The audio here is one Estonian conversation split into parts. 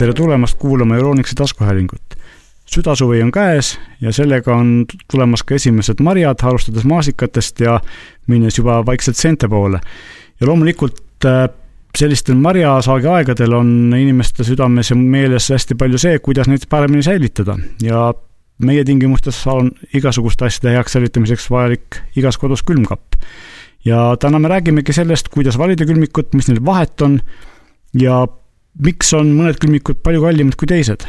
tere tulemast kuulama Euroniksi taskuhäälingut. südasuvi on käes ja sellega on tulemas ka esimesed marjad, alustades maasikatest ja minnes juba vaikselt seente poole. ja loomulikult äh, sellistel marjasaagi aegadel on inimeste südames ja meeles hästi palju see, kuidas neid paremini säilitada ja meie tingimustes on igasuguste asjade heaks säilitamiseks vajalik igas kodus külmkapp. ja täna me räägimegi sellest, kuidas valida külmikut, mis neil vahet on ja miks on mõned külmikud palju kallimad kui teised.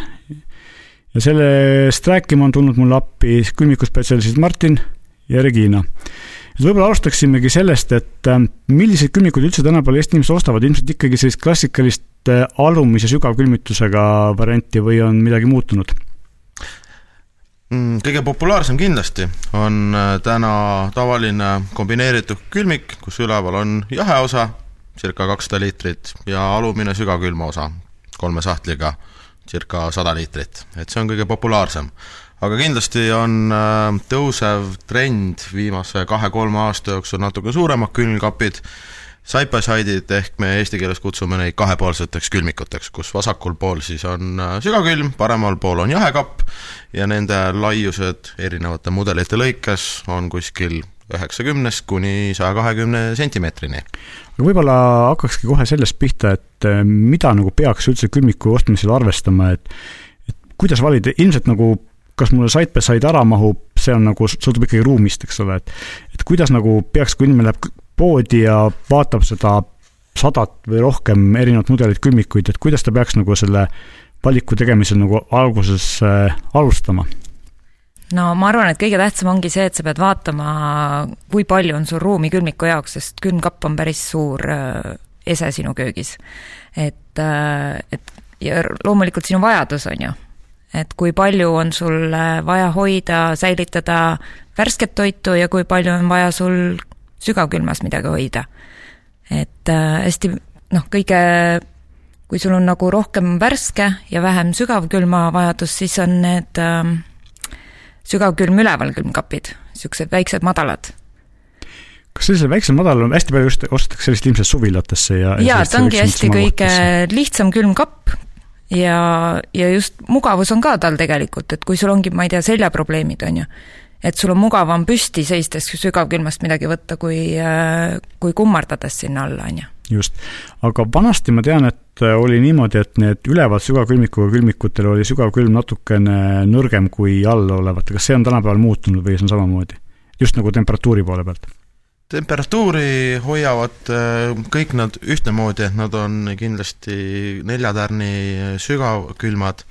ja sellest rääkima on tulnud mulle appi külmikuspetsialistid Martin ja Regina. et võib-olla alustaksimegi sellest, et äh, milliseid külmikuid üldse tänapäeval Eesti inimesed ostavad, ilmselt ikkagi sellist klassikalist äh, alumise sügavkülmitusega varianti või on midagi muutunud? Mm, kõige populaarsem kindlasti on äh, täna tavaline kombineeritud külmik, kus üleval on jahe osa circa kakssada liitrit ja alumine sügavkülma osa kolme sahtliga circa sada liitrit, et see on kõige populaarsem. aga kindlasti on äh, tõusev trend viimase kahe-kolme aasta jooksul natuke suuremad külmkapid, side-by-side'id ehk me eesti keeles kutsume neid kahepoolseteks külmikuteks, kus vasakul pool siis on äh, sügavkülm, paremal pool on jahekapp ja nende laiused erinevate mudelite lõikes on kuskil üheksakümnest kuni saja kahekümne sentimeetrini. Aga võib-olla hakkakski kohe sellest pihta, et äh, mida nagu peaks üldse külmiku ostmisel arvestama, et et kuidas valida, ilmselt nagu kas mulle side by side ära mahub, see on nagu, sõltub ikkagi ruumist, eks ole, et et kuidas nagu peaks, kui inimene läheb poodi ja vaatab seda sadat või rohkem erinevat mudelit külmikuid, et kuidas ta peaks nagu selle valiku tegemisel nagu alguses äh, alustama no ma arvan, et kõige tähtsam ongi see, et sa pead vaatama, kui palju on sul ruumi külmiku jaoks, sest külmkapp on päris suur äh, ese sinu köögis. et, äh, et ja loomulikult sinu vajadus, on ju. et kui palju on sul äh, vaja hoida, säilitada värsket toitu ja kui palju on vaja sul sügavkülmas midagi hoida. et hästi noh, kõige kui sul on nagu rohkem värske ja vähem sügavkülma vajadus, siis on need äh, sügavkülm, ülevalkülmkapid, niisugused väiksed, madalad. Kas sellisel väiksel madalal on hästi palju just ostetakse sellist ilmselt suvilatesse ja jaa, ta ongi hästi kõige lihtsam külmkapp ja, ja just mugavus on ka tal tegelikult, et kui sul ongi, ma ei tea, seljaprobleemid, on ju, et sul on mugavam püsti seistes sügavkülmast midagi võtta, kui, kui kummardades sinna alla, on ju just, aga vanasti ma tean, et äh, oli niimoodi, et need üleval sügavkülmikuga külmikutel oli sügavkülm natukene nõrgem kui all olevatel, kas see on tänapäeval muutunud või see on samamoodi? just nagu temperatuuri poole pealt? temperatuuri hoiavad äh, kõik nad ühtemoodi, et nad on kindlasti neljatärni sügavkülmad,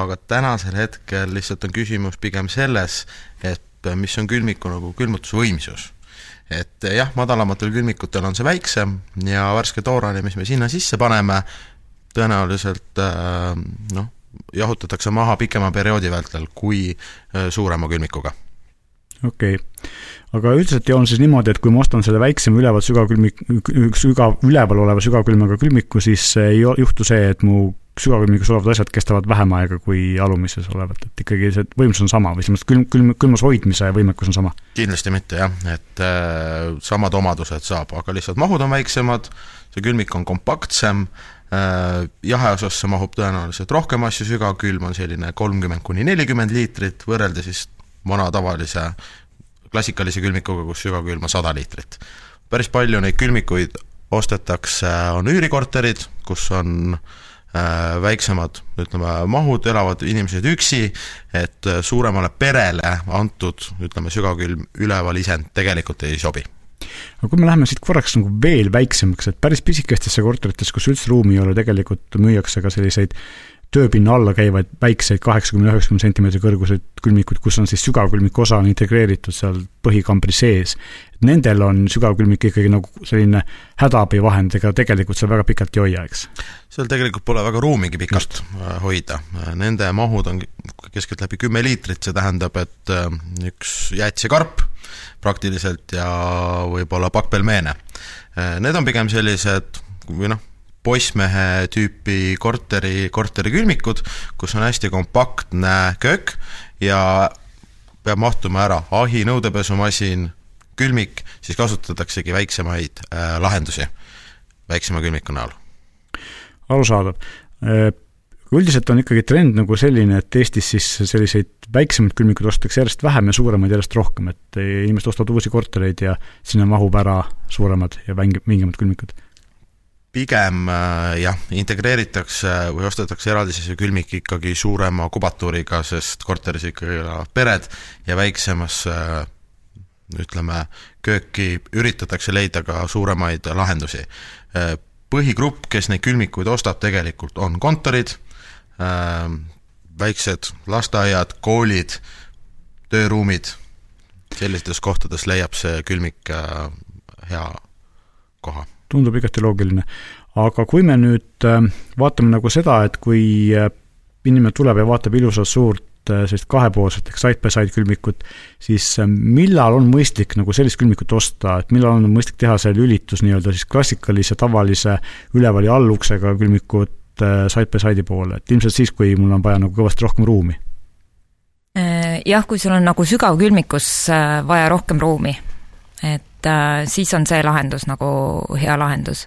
aga tänasel hetkel lihtsalt on küsimus pigem selles, et mis on külmiku nagu külmutusvõimsus et jah, madalamatel külmikutel on see väiksem ja värske tooraine, mis me sinna sisse paneme, tõenäoliselt äh, noh, jahutatakse maha pikema perioodi vältel kui äh, suurema külmikuga. okei okay., aga üldiselt on siis niimoodi, et kui ma ostan selle väiksema üleval sügavkülmik, sügav, üleval oleva sügavkülmaga külmiku, siis ei juhtu see, et mu sügavkülmikus olevad asjad kestavad vähem aega kui alumises olevad, et ikkagi see võimsus on sama või selles mõttes külm, külm, külmas hoidmise võimekus on sama? kindlasti mitte jah, et äh, samad omadused saab, aga lihtsalt mahud on väiksemad, see külmik on kompaktsem äh,, jaheosasse mahub tõenäoliselt rohkem asju, sügavkülm on selline kolmkümmend kuni nelikümmend liitrit, võrreldes siis vana tavalise klassikalise külmikuga, kus sügavkülm on sada liitrit. päris palju neid külmikuid ostetakse, on üürikorterid, kus on äh, Äh, väiksemad, ütleme, mahud, elavad inimesed üksi, et äh, suuremale perele antud, ütleme, sügavkülm üleval-isend tegelikult ei sobi. Aga kui me läheme siit korraks nagu veel väiksemaks, et päris pisikestesse korteritesse, kus üldse ruumi ei ole, tegelikult müüakse ka selliseid tööpinna alla käivaid väikseid kaheksakümne, üheksakümne sentimeetri kõrguseid külmikuid, kus on siis sügavkülmiku osa on integreeritud seal põhikambri sees. Nendel on sügavkülmik ikkagi nagu selline hädaabivahend, ega tegelikult seal väga pikalt ei hoia, eks? seal tegelikult pole väga ruumigi pikalt. Äh, hoida, nende mahud on keskeltläbi kümme liitrit, see tähendab, et äh, üks jäätisekarp praktiliselt ja võib-olla pakk pelmeene. Äh, need on pigem sellised või noh, poissmehe tüüpi korteri, korterikülmikud, kus on hästi kompaktne köök ja peab mahtuma ära. Ahi, nõudepesumasin, külmik, siis kasutataksegi väiksemaid äh, lahendusi väiksema külmiku näol. arusaadav. Äh, üldiselt on ikkagi trend nagu selline, et Eestis siis selliseid väiksemaid külmikuid ostetakse järjest vähem ja suuremaid järjest rohkem, et inimesed ostavad uusi kortereid ja sinna mahub ära suuremad ja vängi-, vingemad külmikud pigem äh, jah, integreeritakse või ostetakse eraldiseisev külmik ikkagi suurema kubatuuriga, sest korteris ikkagi elavad pered ja väiksemasse ütleme, kööki üritatakse leida ka suuremaid lahendusi. Äh, põhigrupp, kes neid külmikuid ostab, tegelikult on kontorid, äh, väiksed lasteaiad, koolid, tööruumid, sellistes kohtades leiab see külmik hea koha tundub igati loogiline. aga kui me nüüd äh, vaatame nagu seda, et kui äh, inimene tuleb ja vaatab ilusat suurt äh, sellist kahepoolset ehk side-by-side külmikut, siis millal on mõistlik nagu sellist külmikut osta, et millal on mõistlik teha see lülitus nii-öelda siis klassikalise, tavalise üleval- ja alluksega külmikut side-by-side'i poole, et ilmselt siis, kui mul on vaja nagu kõvasti rohkem ruumi? Jah, kui sul on nagu sügavkülmikus vaja rohkem ruumi, et et äh, siis on see lahendus nagu hea lahendus.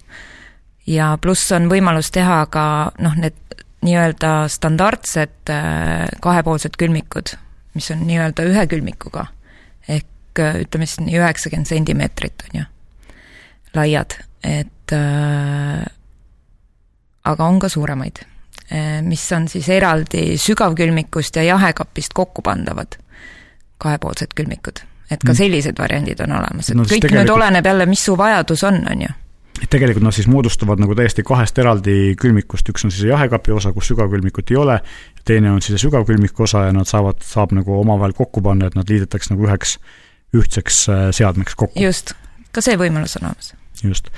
ja pluss on võimalus teha ka noh, need nii-öelda standardsed äh, kahepoolsed külmikud, mis on nii-öelda ühe külmikuga, ehk äh, ütleme siis nii üheksakümmend sentimeetrit, on ju, laiad, et äh, aga on ka suuremaid, mis on siis eraldi sügavkülmikust ja jahekapist kokku pandavad kahepoolsed külmikud et ka mm. sellised variandid on olemas, et no, kõik tegelikult... nüüd oleneb jälle, mis su vajadus on, on ju et tegelikult nad siis moodustavad nagu täiesti kahest eraldi külmikust, üks on siis jahekapi osa, kus sügavkülmikut ei ole, teine on siis sügavkülmiku osa ja nad saavad, saab nagu omavahel kokku panna, et nad liidetakse nagu üheks ühtseks äh, seadmeks kokku. just, ka see võimalus on olemas. just,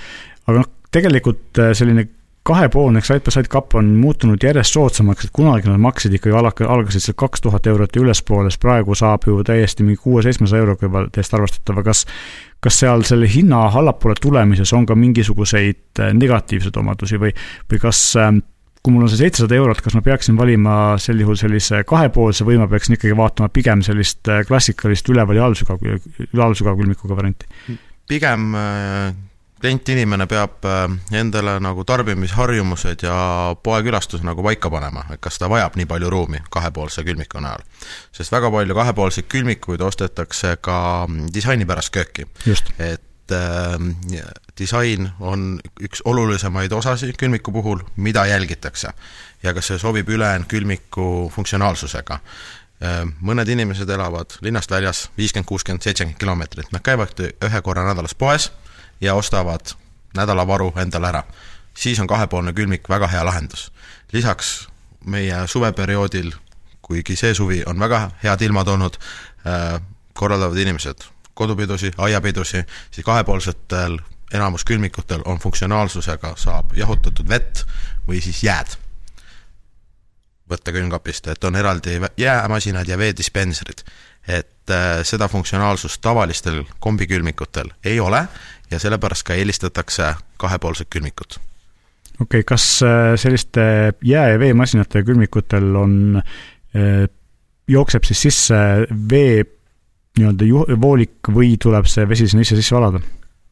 aga noh, tegelikult äh, selline kahepoolne side-by-side kapp on muutunud järjest soodsamaks, et kunagi nad maksid ikkagi alg-, algasid seal kaks tuhat eurot ja ülespoole, siis praegu saab ju täiesti mingi kuue-seitsmesaja euroga juba täiesti arvestatav, kas kas seal selle hinna allapoole tulemises on ka mingisuguseid äh, negatiivseid omadusi või, või kas ähm, kui mul on see seitsesada eurot, kas ma peaksin valima sel juhul sellise kahepoolse või ma peaksin ikkagi vaatama pigem sellist äh, klassikalist üleval- ja allsügav, allsügavkülmikuga varianti? pigem äh, klientinimene peab äh, endale nagu tarbimisharjumused ja poekülastuse nagu paika panema, et kas ta vajab nii palju ruumi kahepoolse külmiku näol. sest väga palju kahepoolseid külmikuid ostetakse ka disaini pärast kööki. et äh, disain on üks olulisemaid osasid külmiku puhul, mida jälgitakse. ja kas see sobib ülejäänud külmiku funktsionaalsusega äh, mõned inimesed elavad linnast väljas viiskümmend, kuuskümmend, seitsekümmend kilomeetrit, nad käivad ühe korra nädalas poes ja ostavad nädalavaru endale ära. siis on kahepoolne külmik väga hea lahendus. lisaks meie suveperioodil, kuigi see suvi on väga head ilmad olnud äh,, korraldavad inimesed kodupidusi, aiapidusi, siis kahepoolsetel enamus külmikutel on funktsionaalsusega, saab jahutatud vett või siis jääd võtta külmkapist, et on eraldi jäämasinad ja veedispenserid. et äh, seda funktsionaalsust tavalistel kombikülmikutel ei ole ja sellepärast ka eelistatakse kahepoolset külmikut. okei okay,, kas äh, selliste jää- ja veemasinate külmikutel on, äh, jookseb siis sisse vee nii-öelda voolik või tuleb see vesi sinna ise sisse valada?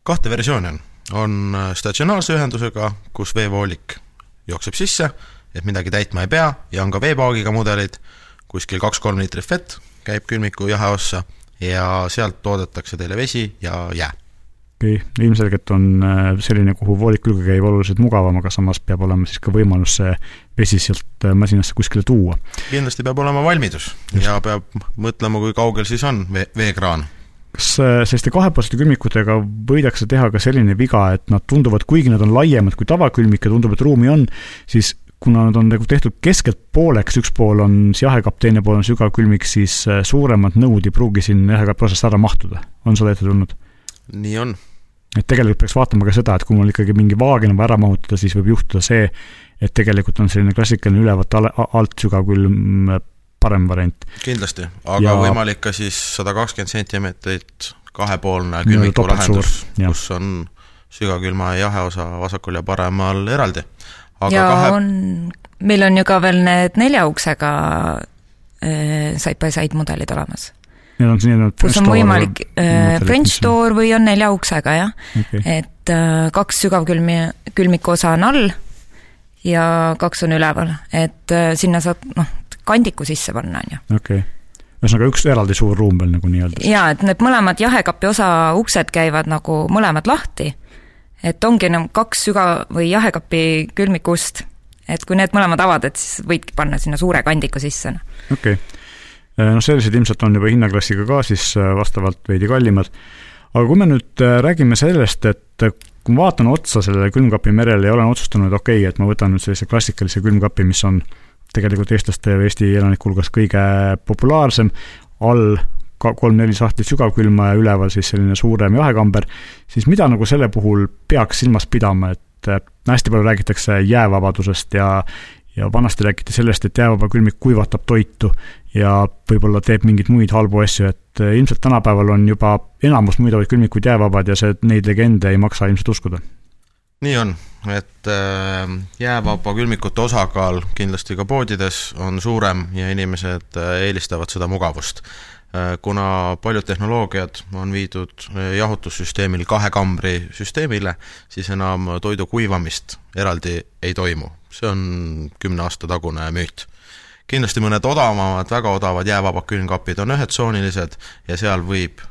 kahte versiooni on, on äh, statsionaarse ühendusega, kus veevoolik jookseb sisse, et midagi täitma ei pea, ja on ka veepaagiga mudelid, kuskil kaks-kolm liitrit vett käib külmiku jaheossa ja sealt toodetakse teile vesi ja jää okei okay., ilmselgelt on äh, selline, kuhu voolik külge käib, oluliselt mugavam, aga samas peab olema siis ka võimalus see vesi sealt äh, masinasse kuskile tuua. kindlasti peab olema valmidus Just. ja peab mõtlema, kui kaugel siis on vee, veekraan kas äh, selliste kahepoolsete külmikutega võidakse teha ka selline viga, et nad tunduvad, kuigi nad on laiemad kui tavakülmik ja tundub, et ruumi on, siis kuna nad on nagu tehtud keskelt pooleks, üks pool on siis jahekapp, teine pool on sügavkülmik, siis suuremad nõud ei pruugi siin jahekapi osast ära mahtuda. on seda ette tulnud? Nii on. et tegelikult peaks vaatama ka seda, et kui mul ikkagi mingi vaagin on vaja ära mahutada, siis võib juhtuda see, et tegelikult on selline klassikaline ülevalt alt sügavkülm parem variant. kindlasti, aga ja... võimalik ka siis sada kakskümmend sentimeetrit kahepoolne külmiku lahendus, kus on sügavkülma ja jaheosa vasakul ja paremal eraldi. ja kahe... on, meil on ju ka veel need nelja uksega äh, side-by-side mudelid olemas Need on selline kus on võimalik äh, French door või on nelja uksega, jah okay.. et äh, kaks sügavkülmi, külmiku osa on all ja kaks on üleval, et äh, sinna saad noh, kandiku sisse panna, on ju. okei okay ühesõnaga üks eraldi suur ruum veel nagu nii-öelda. jaa, et need mõlemad jahekapi osa uksed käivad nagu mõlemad lahti, et ongi nagu kaks süga- või jahekapi külmikust, et kui need mõlemad avad, et siis võidki panna sinna suure kandiku sisse. Noh. okei okay., noh sellised ilmselt on juba hinnaklassiga ka siis vastavalt veidi kallimad, aga kui me nüüd räägime sellest, et kui ma vaatan otsa sellele külmkapi merele ja olen otsustanud, okei okay,, et ma võtan nüüd sellise klassikalise külmkapi, mis on tegelikult eestlaste või Eesti elanike hulgas kõige populaarsem, all kolm-neli sahtlit sügavkülma ja üleval siis selline suurem jahekamber, siis mida nagu selle puhul peaks silmas pidama, et hästi palju räägitakse jäävabadusest ja ja vanasti räägiti sellest, et jäävaba külmik kuivatab toitu ja võib-olla teeb mingeid muid halbu asju, et ilmselt tänapäeval on juba enamus müüdavaid külmikuid jäävabad ja see, neid legende ei maksa ilmselt uskuda. nii on, et äh, jäävaba külmikute osakaal kindlasti ka poodides on suurem ja inimesed äh, eelistavad seda mugavust kuna paljud tehnoloogiad on viidud äh, jahutussüsteemil kahe kambri süsteemile, siis enam toidu kuivamist eraldi ei toimu. see on kümne aasta tagune müüt. kindlasti mõned odavamad, väga odavad jäävabad külmkapid on ühetsoonilised ja seal võib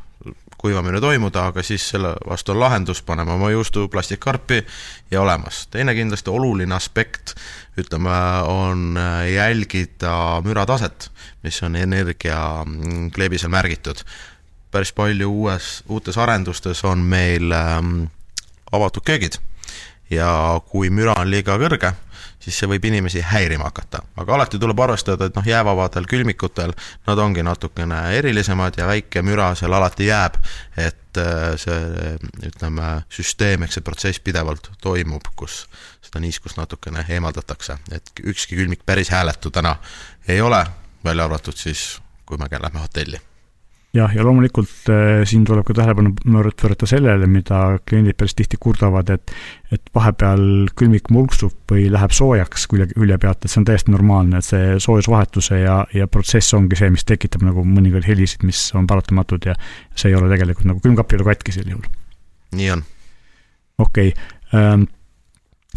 kuivamine toimuda, aga siis selle vastu on lahendus, paneme oma juustu plastikkarpi ja olemas. teine kindlasti oluline aspekt, ütleme, on jälgida mürataset, mis on energia mm, kleebisel märgitud. päris palju uues, uutes arendustes on meil ähm, avatud köögid ja kui müra on liiga kõrge, siis see võib inimesi häirima hakata. aga alati tuleb arvestada, et noh, jäävabadel külmikutel nad ongi natukene erilisemad ja väike müra seal alati jääb, et äh, see ütleme, süsteem, eks see protsess pidevalt toimub, kus seda niiskust natukene eemaldatakse, et ükski külmik päris hääletu täna ei ole, välja arvatud siis, kui me lähme hotelli jah, ja loomulikult äh, siin tuleb ka tähelepanu pöörata sellele, mida kliendid päris tihti kurdavad, et et vahepeal külmik mulksub või läheb soojaks külje, külje pealt, et see on täiesti normaalne, et see soojusvahetuse ja, ja protsess ongi see, mis tekitab nagu mõningaid helisid, mis on paratamatud ja see ei ole tegelikult nagu külmkapp ei ole katki sel juhul. nii on. okei okay.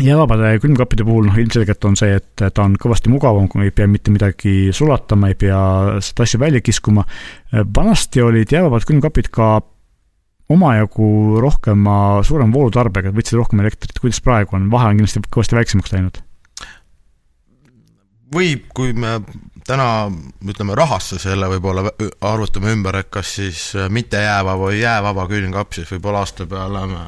Jäävabade külmkappide puhul noh, ilmselgelt on see, et ta on kõvasti mugavam, kui ei pea mitte midagi sulatama, ei pea seda asja välja kiskuma. vanasti olid jäävabad külmkapid ka omajagu rohkema, suurema voolutarbega, võtsid rohkem elektrit, kuidas praegu on, vahe on kindlasti kõvasti väiksemaks läinud? võib, kui me täna ütleme rahasse selle võib-olla arvutame ümber, et kas siis mitte jäävaba või jäävaba külmkapp, siis võib-olla aasta peale me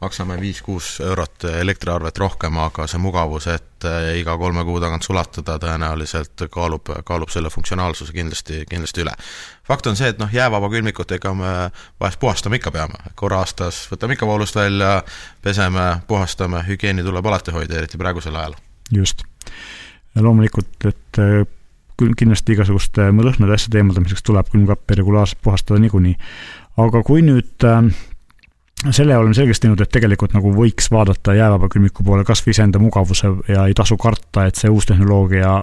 maksame viis-kuus eurot elektriarvet rohkem, aga see mugavus, et eh, iga kolme kuu tagant sulatada, tõenäoliselt kaalub, kaalub selle funktsionaalsuse kindlasti, kindlasti üle. fakt on see, et noh, jäävaba külmikut, ega me vahest puhastama ikka peame, korra aastas võtame ikka voolust välja, peseme, puhastame, hügieeni tuleb alati hoida, eriti praegusel ajal. just. loomulikult, et eh, kindlasti igasuguste lõhnade asjade eemaldamiseks tuleb külmkappi regulaarselt puhastada niikuinii. aga kui nüüd äh, selle oleme selgeks teinud, et tegelikult nagu võiks vaadata jäävaba külmiku poole kas või iseenda mugavuse ja ei tasu karta, et see uus tehnoloogia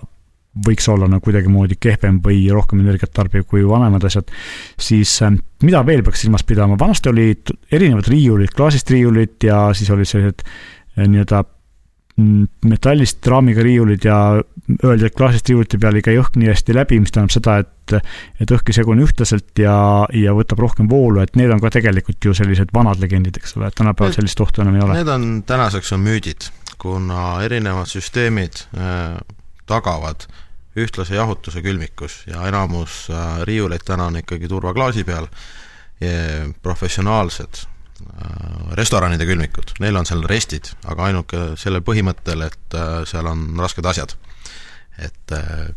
võiks olla nagu kuidagimoodi kehvem või rohkem energiat tarbiv kui vanemad asjad, siis äh, mida veel peaks silmas pidama, vanasti olid erinevad riiulid, klaasist riiulid ja siis olid sellised äh, nii-öelda metallist raamiga riiulid ja öeldi, et klaasist riiulite peal ei käi õhk nii hästi läbi, mis tähendab seda, et et õhk ei segune ühtlaselt ja, ja võtab rohkem voolu, et need on ka tegelikult ju sellised vanad legendid, eks ole, et tänapäeval sellist ohtu enam ei ole. Need on, tänaseks on müüdid, kuna erinevad süsteemid äh, tagavad ühtlase jahutuse külmikus ja enamus äh, riiuleid täna on ikkagi turvaklaasi peal, professionaalsed restoranide külmikud, neil on seal restid, aga ainuke sellel põhimõttel, et äh, seal on rasked asjad. et äh,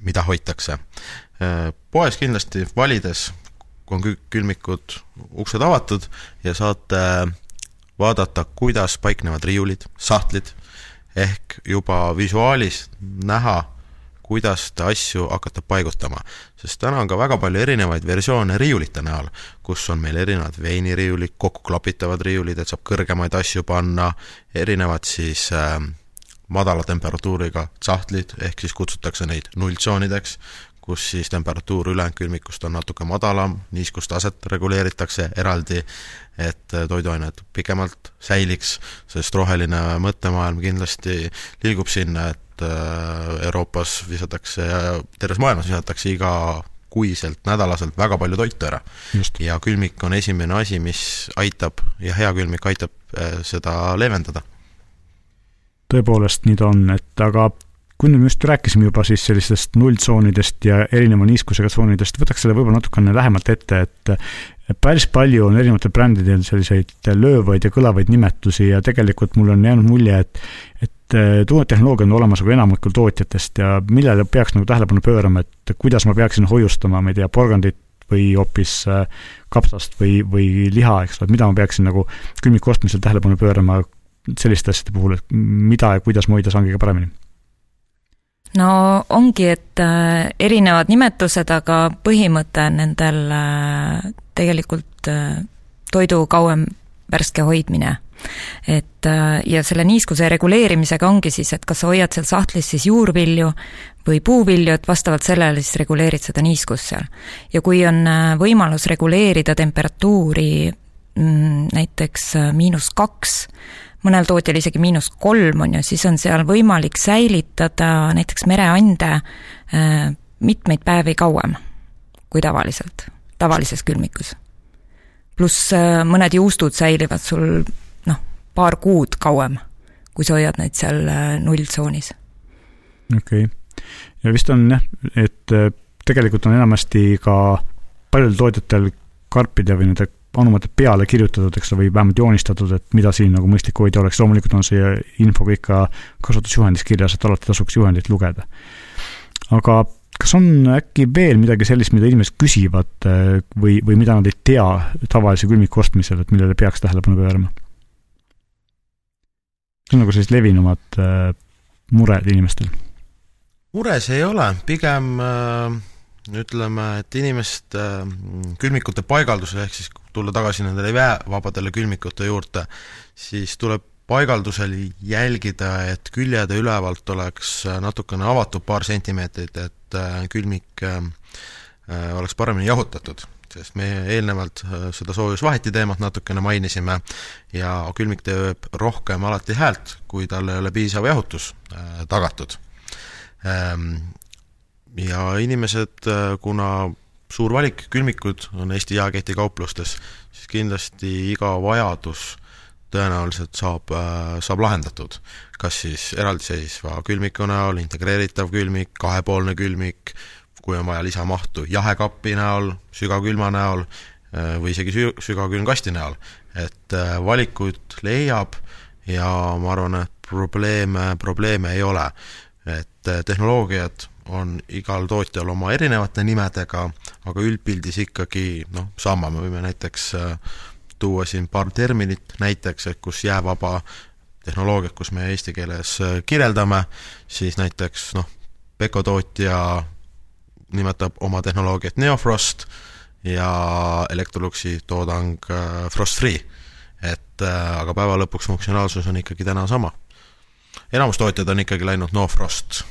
mida hoitakse. poes kindlasti valides, kui on külmikud uksed avatud ja saate vaadata, kuidas paiknevad riiulid, sahtlid, ehk juba visuaalis näha, kuidas te asju hakkate paigutama. sest täna on ka väga palju erinevaid versioone riiulite näol, kus on meil erinevad veiniriiulid, kokkuklapitavad riiulid, et saab kõrgemaid asju panna, erinevad siis äh, madala temperatuuriga sahtlid, ehk siis kutsutakse neid nulltsoonideks, kus siis temperatuur ülejäänud külmikust on natuke madalam, niiskustaset reguleeritakse eraldi, et toiduained pikemalt säiliks, sest roheline mõttemaailm kindlasti liigub sinna, et äh, Euroopas visatakse ja terves maailmas visatakse iga kuiselt, nädalaselt väga palju toitu ära. ja külmik on esimene asi, mis aitab ja hea külmik aitab äh, seda leevendada. tõepoolest, nii ta on, et aga kui nüüd me just rääkisime juba siis sellistest nulltsoonidest ja erineva niiskusega tsoonidest, võtaks selle võib-olla natukene lähemalt ette, et päris palju on erinevatel brändidel selliseid löövaid ja kõlavaid nimetusi ja tegelikult mul on jäänud mulje, et et tuuletehnoloogia on olemas nagu enamikul tootjatest ja millele peaks nagu tähelepanu pöörama, et kuidas ma peaksin hoiustama, ma ei tea, porgandit või hoopis äh, kapsast või, või liha, eks ole, et mida ma peaksin nagu külmiku ostmisel tähelepanu pöörama selliste asjade puhul, et mida ja kuidas ma hoida saan kõige paremini no ongi, et äh, erinevad nimetused, aga põhimõte on nendel tegelikult toidu kauem värske hoidmine. Et ja selle niiskuse reguleerimisega ongi siis, et kas sa hoiad seal sahtlis siis juurvilju või puuvilju, et vastavalt sellele siis reguleerid seda niiskust seal. ja kui on võimalus reguleerida temperatuuri mm, näiteks miinus kaks, mõnel tootjal isegi miinus kolm on ju, siis on seal võimalik säilitada näiteks mereande äh, mitmeid päevi kauem kui tavaliselt, tavalises külmikus. pluss äh, mõned juustud säilivad sul paar kuud kauem, kui sa hoiad neid seal äh, nulltsoonis. okei okay., ja vist on jah, et tegelikult on enamasti ka paljudel tootjatel karpide või nende anumate peale kirjutatud, eks ole, või vähemalt joonistatud, et mida siin nagu mõistlik hoida oleks, loomulikult on see info kõik ka kasutusjuhendis kirjas, et alati tasuks juhendit lugeda. aga kas on äkki veel midagi sellist, mida inimesed küsivad eh, või, või mida nad ei tea tavalise külmiku ostmisel, et millele peaks tähelepanu pöörama? See on nagu sellised levinumad äh, mured inimestel? mure see ei ole, pigem äh ütleme, et inimeste külmikute paigaldusel, ehk siis tulla tagasi nendele väevabadele külmikute juurde, siis tuleb paigaldusel jälgida, et küljede ülevalt oleks natukene avatud paar sentimeetrit, et äh, külmik äh, oleks paremini jahutatud, sest me eelnevalt äh, seda soojusvaheti teemat natukene mainisime ja külmik teeb rohkem alati häält, kui tal ei ole piisav jahutus tagatud ähm, ja inimesed, äh, kuna suur valik külmikud on Eesti jaeketi kauplustes, siis kindlasti iga vajadus tõenäoliselt saab, äh, saab lahendatud. kas siis eraldiseisva külmiku näol, integreeritav külmik, kahepoolne külmik, kui on vaja lisamahtu jahekapi näol, sügavkülma näol äh, või isegi sü-, sügavkülmkasti näol. et valikuid leiab ja ma arvan, et probleeme, probleeme ei ole. et tehnoloogiad on igal tootjal oma erinevate nimedega, aga üldpildis ikkagi noh, sama, me võime näiteks äh, tuua siin paar terminit näiteks, et kus jäävaba tehnoloogiat, kus me eesti keeles äh, kirjeldame, siis näiteks noh, Beko tootja nimetab oma tehnoloogiat Neofrost ja Electroluxi toodang äh, Frost Free. et aga päeva lõpuks funktsionaalsus on ikkagi täna sama. enamus tootjad on ikkagi läinud no frost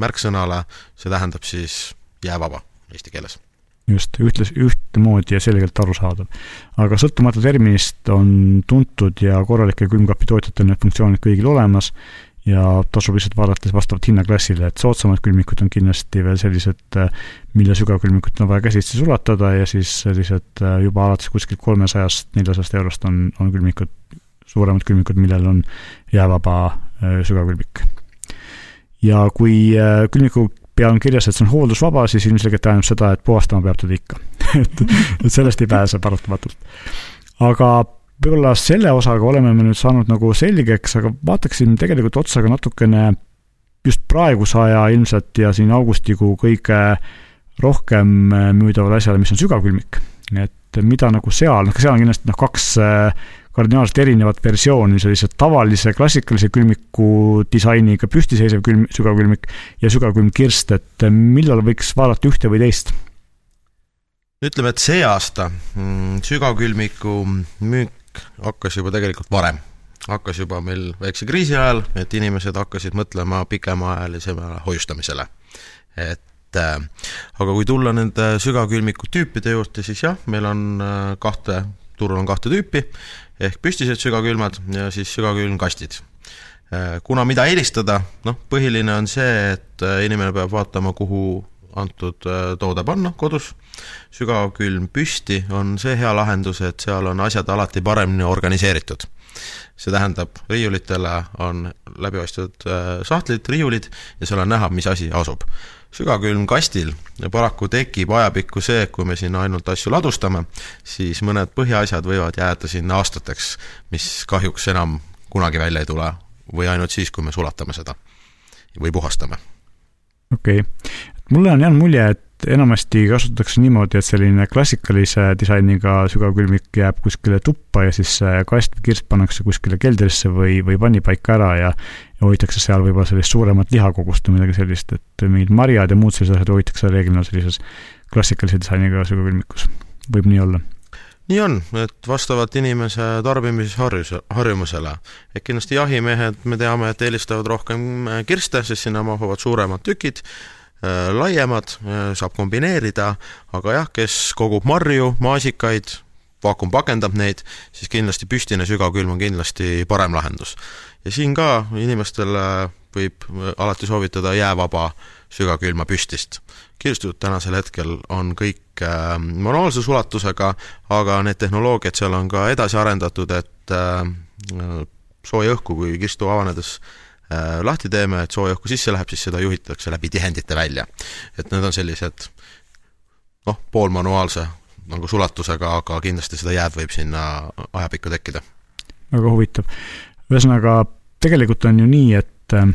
märksõnale, see tähendab siis jäävaba eesti keeles. just, ühtlas, ühtemoodi ja selgelt arusaadav. aga sõltumata terminist on tuntud ja korralike külmkapitootjatel need funktsioonid kõigil olemas ja tasub lihtsalt vaadata vastavalt hinnaklassile, et soodsamad külmikud on kindlasti veel sellised, mille sügavkülmikut on vaja käsitsi sulatada ja siis sellised juba alates kuskilt kolmesajast, neljasajast eurost on, on külmikud, suuremad külmikud, millel on jäävaba äh, sügavkülmik ja kui äh, külmiku peal on kirjas, et see on hooldusvaba, siis ilmselgelt tähendab seda, et puhastama peab teda ikka et, et sellest ei pääse paratamatult. aga võib-olla selle osaga oleme me nüüd saanud nagu selgeks, aga vaataksime tegelikult otsa ka natukene just praeguse aja ilmselt ja siin augustikuu kõige rohkem äh, müüdavale asjale, mis on sügavkülmik. et mida nagu seal, noh, seal on kindlasti noh, kaks äh, kardinaalselt erinevat versiooni, sellise tavalise klassikalise külmiku disainiga püstiseisev külm, sügavkülmik ja sügavkülmkirst, et millal võiks vaadata ühte või teist? ütleme, et see aasta mm, sügavkülmiku müük hakkas juba tegelikult varem. hakkas juba meil väikse kriisi ajal, et inimesed hakkasid mõtlema pikemaajalisemale hoiustamisele. et aga kui tulla nende sügavkülmiku tüüpide juurde, siis jah, meil on kahte, turul on kahte tüüpi, ehk püstised sügavkülmad ja siis sügavkülmkastid kuna mida eelistada, noh, põhiline on see, et inimene peab vaatama, kuhu antud toode panna kodus, sügavkülm püsti on see hea lahendus, et seal on asjad alati paremini organiseeritud see tähendab, riiulitele on läbiostud äh, sahtlid, riiulid ja seal on näha, mis asi asub. sügavkülmkastil paraku tekib ajapikku see, kui me sinna ainult asju ladustame, siis mõned põhiasjad võivad jääda sinna aastateks, mis kahjuks enam kunagi välja ei tule või ainult siis, kui me sulatame seda või puhastame. okei okay., mulle on jäänud mulje, et enamasti kasutatakse niimoodi, et selline klassikalise disainiga sügavkülmik jääb kuskile tuppa ja siis kast või kirst pannakse kuskile keldrisse või, või pannipaika ära ja ja hoitakse seal võib-olla sellist suuremat lihakogust või midagi sellist, et mingid marjad ja muud sellised asjad hoitakse reeglina sellises klassikalise disainiga sügavkülmikus. võib nii olla? nii on, et vastavalt inimese tarbimisharjus, harjumusele. et kindlasti jahimehed, me teame, et eelistavad rohkem kirste, sest sinna mahuvad suuremad tükid, laiemad, äh, saab kombineerida, aga jah, kes kogub marju, maasikaid, vaakum pakendab neid, siis kindlasti püstine sügavkülm on kindlasti parem lahendus. ja siin ka inimestele võib äh, alati soovitada jäävaba sügavkülma püstist. kirstud tänasel hetkel on kõik manuaalse sulatusega, aga need tehnoloogiad seal on ka edasi arendatud, et sooja õhku, kui kirstu avanedes Äh, lahti teeme, et sooja õhku sisse läheb, siis seda juhitakse läbi tihendite välja. et need on sellised noh, poolmanuaalse nagu sulatusega, aga kindlasti seda jääd võib sinna ajapikku tekkida. väga huvitav. ühesõnaga, tegelikult on ju nii, et äh,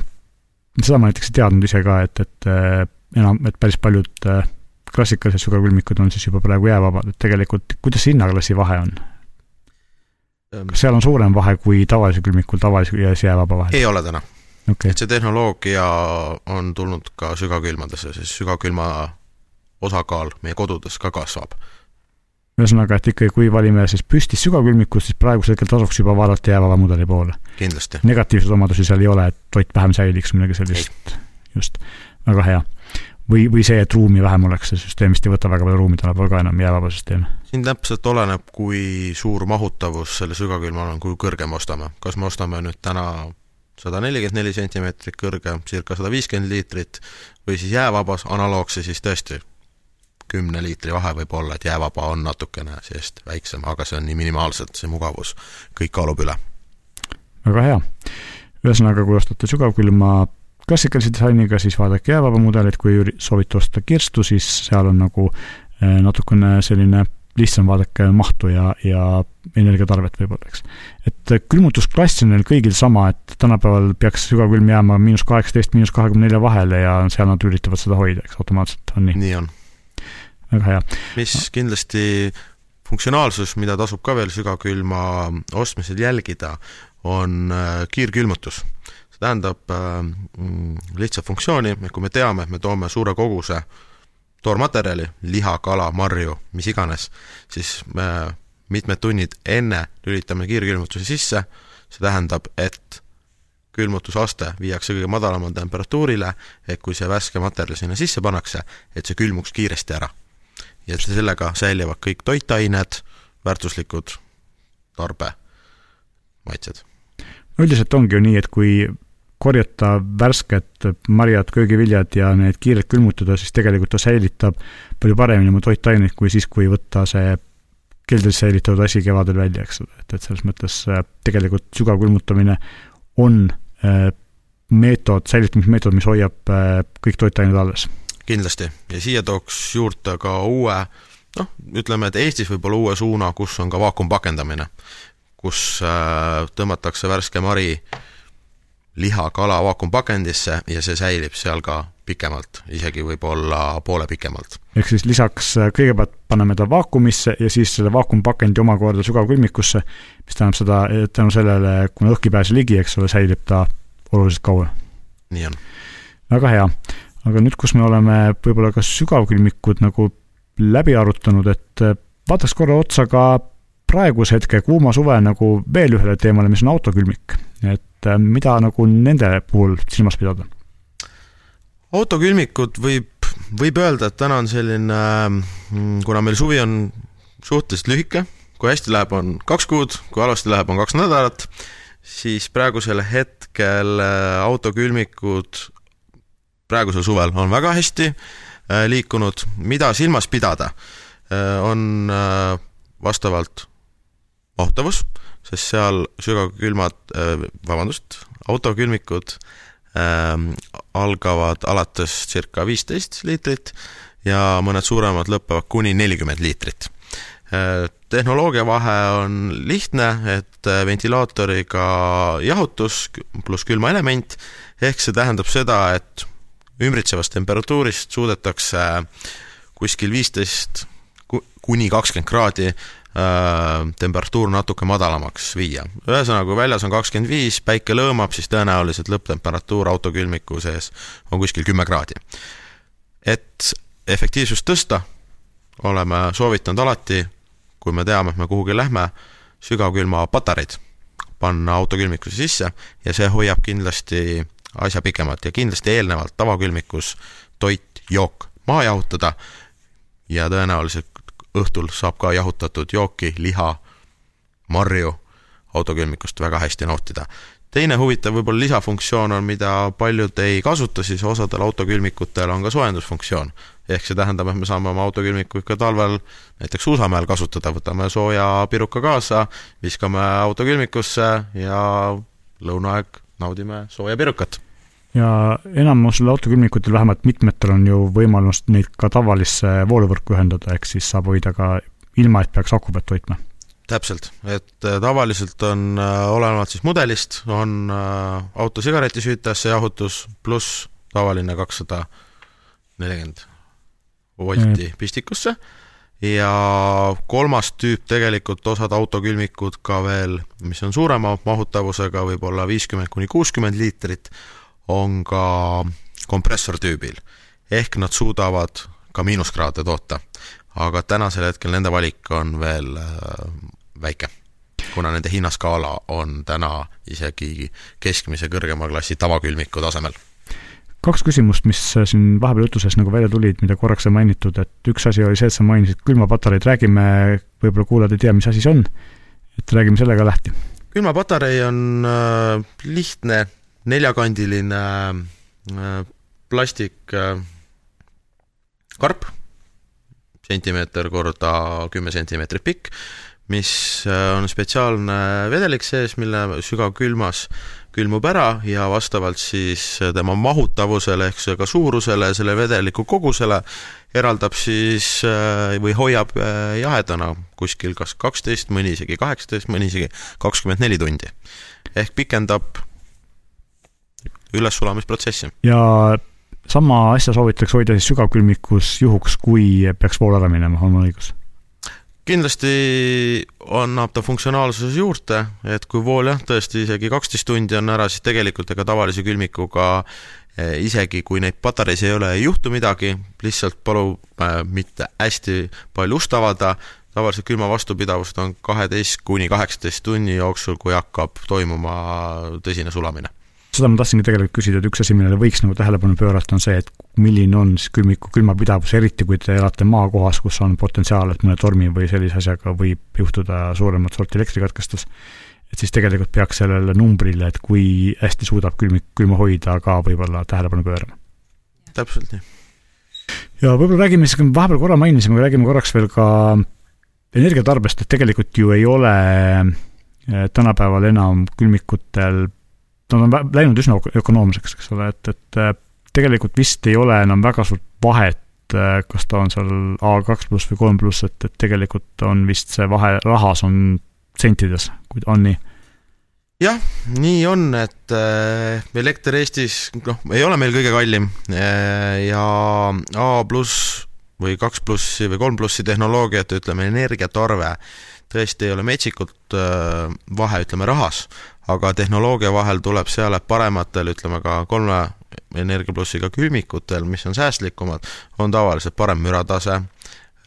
seda ma näiteks ei teadnud ise ka, et, et äh, enam, et päris paljud äh, klassikalised sügavkülmikud on siis juba praegu jäävabad, et tegelikult kuidas see hinnaklassi vahe on? Ehm. kas seal on suurem vahe kui tavalisel külmikul tavalise ja jäävaba vahel? ei ole täna okay.. et see tehnoloogia on tulnud ka sügavkülmadesse, sest sügavkülma osakaal meie kodudes ka kasvab. ühesõnaga, et ikkagi, kui valime siis püstis sügavkülmikut, siis praegusel hetkel tasuks juba vaadata jäävaba mudeli poole. kindlasti. negatiivseid omadusi seal ei ole, et toit vähem säiliks, midagi sellist. just, väga hea. või, või see, et ruumi vähem oleks, see süsteem vist ei võta väga palju ruumi tänapäeval ka enam, jäävaba süsteem. siin täpselt oleneb, kui suur mahutavus selle sügavkülmal on, kui kõrge me ostame. kas me ostame nüüd täna sada nelikümmend neli sentimeetrit kõrge, circa sada viiskümmend liitrit, või siis jäävabas analoogse, siis tõesti kümne liitri vahe võib olla, et jäävaba on natukene seest väiksem, aga see on nii minimaalselt, see mugavus, kõik kaalub üle. väga hea. ühesõnaga, kui ostate sügavkülma klassikalise disainiga, siis vaadake jäävaba mudelit, kui soovite osta kirstu, siis seal on nagu eh, natukene selline lihtsam vaadake mahtu ja, ja energiatarvet võib-olla, eks. et külmutusklass on neil kõigil sama, et tänapäeval peaks sügavkülm jääma miinus kaheksateist, miinus kahekümne nelja vahele ja seal nad üritavad seda hoida, eks, automaatselt on nii? nii on. väga hea. mis kindlasti funktsionaalsus, mida tasub ka veel sügavkülma ostmisel jälgida, on äh, kiirkülmutus. see tähendab äh, mm, lihtsat funktsiooni, kui me teame, et me toome suure koguse äh, toormaterjali, liha, kala, marju, mis iganes, siis me mitmed tunnid enne lülitame kiirkülmutuse sisse, see tähendab, et külmutusaste viiakse kõige madalamale temperatuurile, et kui see värske materjal sinna sisse pannakse, et see külmuks kiiresti ära. ja sellega säilivad kõik toitained, väärtuslikud tarbemaitsed. üldiselt ongi ju nii, et kui korjata värsket marjad, köögiviljad ja need kiirelt külmutada, siis tegelikult ta säilitab palju paremini oma toitaineid kui siis, kui võtta see keldris säilitatud asi kevadel välja, eks ole, et, et selles mõttes äh, tegelikult sügavkülmutamine on äh, meetod, säilitamismeetod, mis hoiab äh, kõik toitained alles. kindlasti, ja siia tooks juurde ka uue noh, ütleme, et Eestis võib-olla uue suuna, kus on ka vaakumpakendamine, kus tõmmatakse värske mari äh, liha, kala vaakumpakendisse ja see säilib seal ka pikemalt, isegi võib-olla poole pikemalt. ehk siis lisaks äh, kõigepealt paneme ta vaakumisse ja siis selle vaakumpakendi omakorda sügavkülmikusse, mis tähendab seda, et tänu sellele, kuna õhk ei pääse ligi, eks ole, säilib ta oluliselt kauem. nii on. väga hea. aga nüüd, kus me oleme võib-olla ka sügavkülmikud nagu läbi arutanud, et äh, vaataks korra otsa ka praeguse hetke kuuma suve nagu veel ühele teemale, mis on autokülmik. et äh, mida nagu nende puhul silmas pidada? autokülmikut võib võib öelda, et täna on selline, mm, kuna meil suvi on suhteliselt lühike, kui hästi läheb, on kaks kuud, kui halvasti läheb, on kaks nädalat, siis praegusel hetkel äh, autokülmikud praegusel suvel on väga hästi äh, liikunud, mida silmas pidada, on vastavalt mahutavus, sest seal sügavkülmad, vabandust, autokülmikud ähm, algavad alates circa viisteist liitrit ja mõned suuremad lõpevad kuni nelikümmend liitrit äh,. tehnoloogia vahe on lihtne, et äh, ventilaatoriga jahutus pluss külmaelement, ehk see tähendab seda, et ümbritsevast temperatuurist suudetakse kuskil viisteist kuni kakskümmend kraadi Äh, temperatuur natuke madalamaks viia. ühesõnaga, kui väljas on kakskümmend viis, päike lõõmab, siis tõenäoliselt lõpptemperatuur autokülmiku sees on kuskil kümme kraadi. et efektiivsust tõsta, oleme soovitanud alati, kui me teame, et me kuhugi lähme, sügavkülma patareid panna autokülmikuse sisse ja see hoiab kindlasti asja pikemalt ja kindlasti eelnevalt tavakülmikus toit, jook maha jahutada ja tõenäoliselt õhtul saab ka jahutatud jooki, liha, marju autokülmikust väga hästi nautida. teine huvitav võib-olla lisafunktsioon on, mida paljud ei kasuta, siis osadel autokülmikutel on ka soojendusfunktsioon. ehk see tähendab, et me saame oma autokülmikut ka talvel näiteks suusamäel kasutada, võtame sooja piruka kaasa, viskame autokülmikusse ja lõunaaeg naudime sooja pirukat ja enamusel autokülmikutel, vähemalt mitmetel on ju võimalus neid ka tavalisse vooluvõrku ühendada, ehk siis saab hoida ka ilma, et peaks aku pealt hoidma. täpselt, et äh, tavaliselt on äh, olenevalt siis mudelist, on äh, auto sigaretisüütajasse jahutus pluss tavaline kakssada nelikümmend volti pistikusse. Ja kolmas tüüp tegelikult osad autokülmikud ka veel, mis on suurema mahutavusega, võib-olla viiskümmend kuni kuuskümmend liitrit, on ka kompressortüübil. ehk nad suudavad ka miinuskraade toota. aga tänasel hetkel nende valik on veel äh, väike, kuna nende hinnaskaala on täna isegi keskmise kõrgema klassi tavakülmiku tasemel kaks küsimust, mis siin vahepeal jutuses nagu välja tulid, mida korraks sai mainitud, et üks asi oli see, et sa mainisid külmapatareid, räägime, võib-olla kuulajad ei tea, mis asi see on, et räägime sellega lahti. külmapatarei on äh, lihtne neljakandiline äh, plastikkarp, äh, sentimeeter korda kümme sentimeetrit pikk, mis äh, on spetsiaalne vedelik sees, mille sügavkülmas külmub ära ja vastavalt siis tema mahutavusele ehk ka suurusele, selle vedeliku kogusele eraldab siis või hoiab jahedana kuskil kas kaksteist, mõni isegi kaheksateist, mõni isegi kakskümmend neli tundi. ehk pikendab ülessulamisprotsessi. ja sama asja soovitakse hoida siis sügavkülmikus juhuks, kui peaks vool ära minema, on mul õigus? kindlasti annab ta funktsionaalsuse juurde, et kui vool jah, tõesti isegi kaksteist tundi on ära, siis tegelikult ega tavalise külmikuga eh, isegi kui neid patareis ei ole, ei juhtu midagi, lihtsalt palub äh, mitte hästi palju ust avada, tavaliselt külma vastupidavust on kaheteist kuni kaheksateist tunni jooksul, kui hakkab toimuma tõsine sulamine seda ma tahtsingi tegelikult küsida, et üks asi, millele võiks nagu tähelepanu pöörata, on see, et milline on siis külmiku külmapidavus, eriti kui te elate maakohas, kus on potentsiaal, et mõne tormi või sellise asjaga võib juhtuda suuremat sorti elektrikatkestus. et siis tegelikult peaks sellele numbrile, et kui hästi suudab külmik külma hoida, ka võib-olla tähelepanu pöörama. täpselt nii. ja võib-olla räägime siis, vahepeal korra mainisime, räägime korraks veel ka energiatarbest, et tegelikult ju ei ole eh, tänapäeval enam külmikutel nad on läinud üsna ökonoomseks, eks ole, et, et äh, tegelikult vist ei ole enam väga suurt vahet, äh, kas ta on seal A2 pluss või kolm pluss, et, et tegelikult on vist see vahe rahas on sentides, kui on nii? jah, nii on, et äh, elekter Eestis noh, ei ole meil kõige kallim ja A pluss või kaks plussi või kolm plussi tehnoloogiat, ütleme energiatarve tõesti ei ole metsikult vahe, ütleme rahas, aga tehnoloogia vahel tuleb seal, et parematel, ütleme ka kolme energiaplussiga külmikutel, mis on säästlikumad, on tavaliselt parem müratase,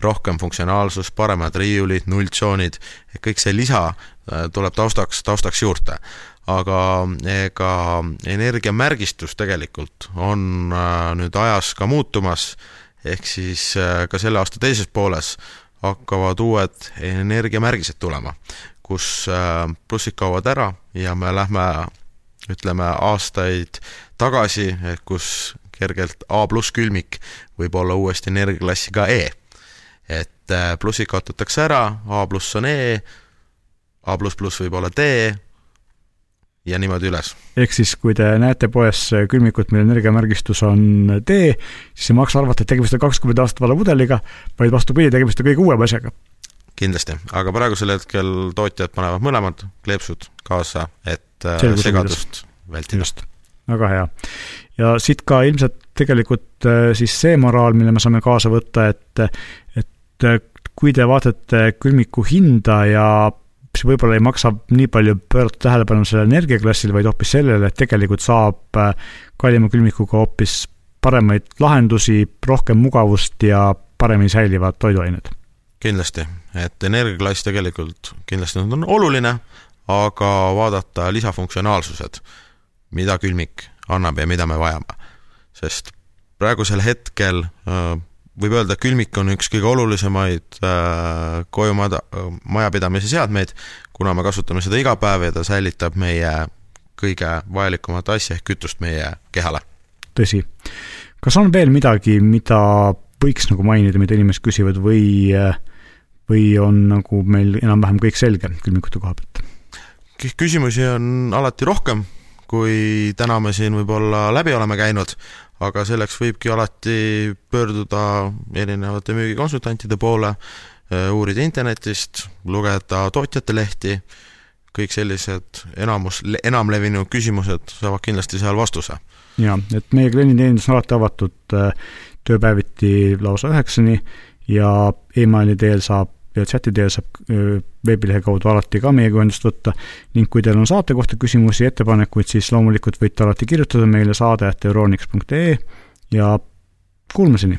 rohkem funktsionaalsust, paremad riiulid, nulltsoonid, kõik see lisa äh, tuleb taustaks, taustaks juurde. aga ega energiamärgistus tegelikult on äh, nüüd ajas ka muutumas, ehk siis ka selle aasta teises pooles hakkavad uued energiamärgised tulema, kus plussid kaovad ära ja me lähme ütleme aastaid tagasi, kus kergelt A pluss külmik võib olla uuesti energiaklassiga E. et äh, plussid kaotatakse ära, A pluss on E, A pluss pluss võib olla D ja niimoodi üles. ehk siis, kui te näete poes külmikut, mille energiamärgistus on D, siis ei maksa arvata, et tegemist on kakskümmend aastat vana pudeliga, vaid vastupidi, tegemist on kõige uuema asjaga. Kindlasti, aga praegusel hetkel tootjad panevad mõlemad kleepsud kaasa, et äh, Selgus segadust vältida. väga hea. Ja siit ka ilmselt tegelikult äh, siis see moraal, mille me saame kaasa võtta, et, et kui te vaatate külmiku hinda ja siis võib-olla ei maksa nii palju pöörata tähelepanu sellele energiaklassile, vaid hoopis sellele, et tegelikult saab äh, kallima külmikuga hoopis paremaid lahendusi, rohkem mugavust ja paremini säilivad toiduained. kindlasti, et energiaklass tegelikult kindlasti on oluline, aga vaadata lisafunktsionaalsused, mida külmik annab ja mida me vajame. sest praegusel hetkel äh, võib öelda, külmik on üks kõige olulisemaid äh, kojumada, majapidamise seadmeid, kuna me kasutame seda iga päev ja ta säilitab meie kõige vajalikumat asja ehk kütust meie kehale. tõsi. kas on veel midagi, mida võiks nagu mainida, mida inimesed küsivad või, või on nagu meil enam-vähem kõik selge külmikute koha pealt? küsimusi on alati rohkem, kui täna me siin võib-olla läbi oleme käinud, aga selleks võibki alati pöörduda erinevate müügikonsultantide poole, äh, uurida internetist, lugeda tootjate lehti, kõik sellised enamus, enamlevinud küsimused saavad kindlasti seal vastuse. jaa, et meie klienditeenindus on alati avatud äh, tööpäeviti lausa üheksani ja emaili teel saab ja chati teel saab veebilehe kaudu alati ka meiega ühendust võtta ning kui teil on saate kohta küsimusi, ettepanekuid, siis loomulikult võite alati kirjutada meile saade.euronix.ee ja kuulmiseni!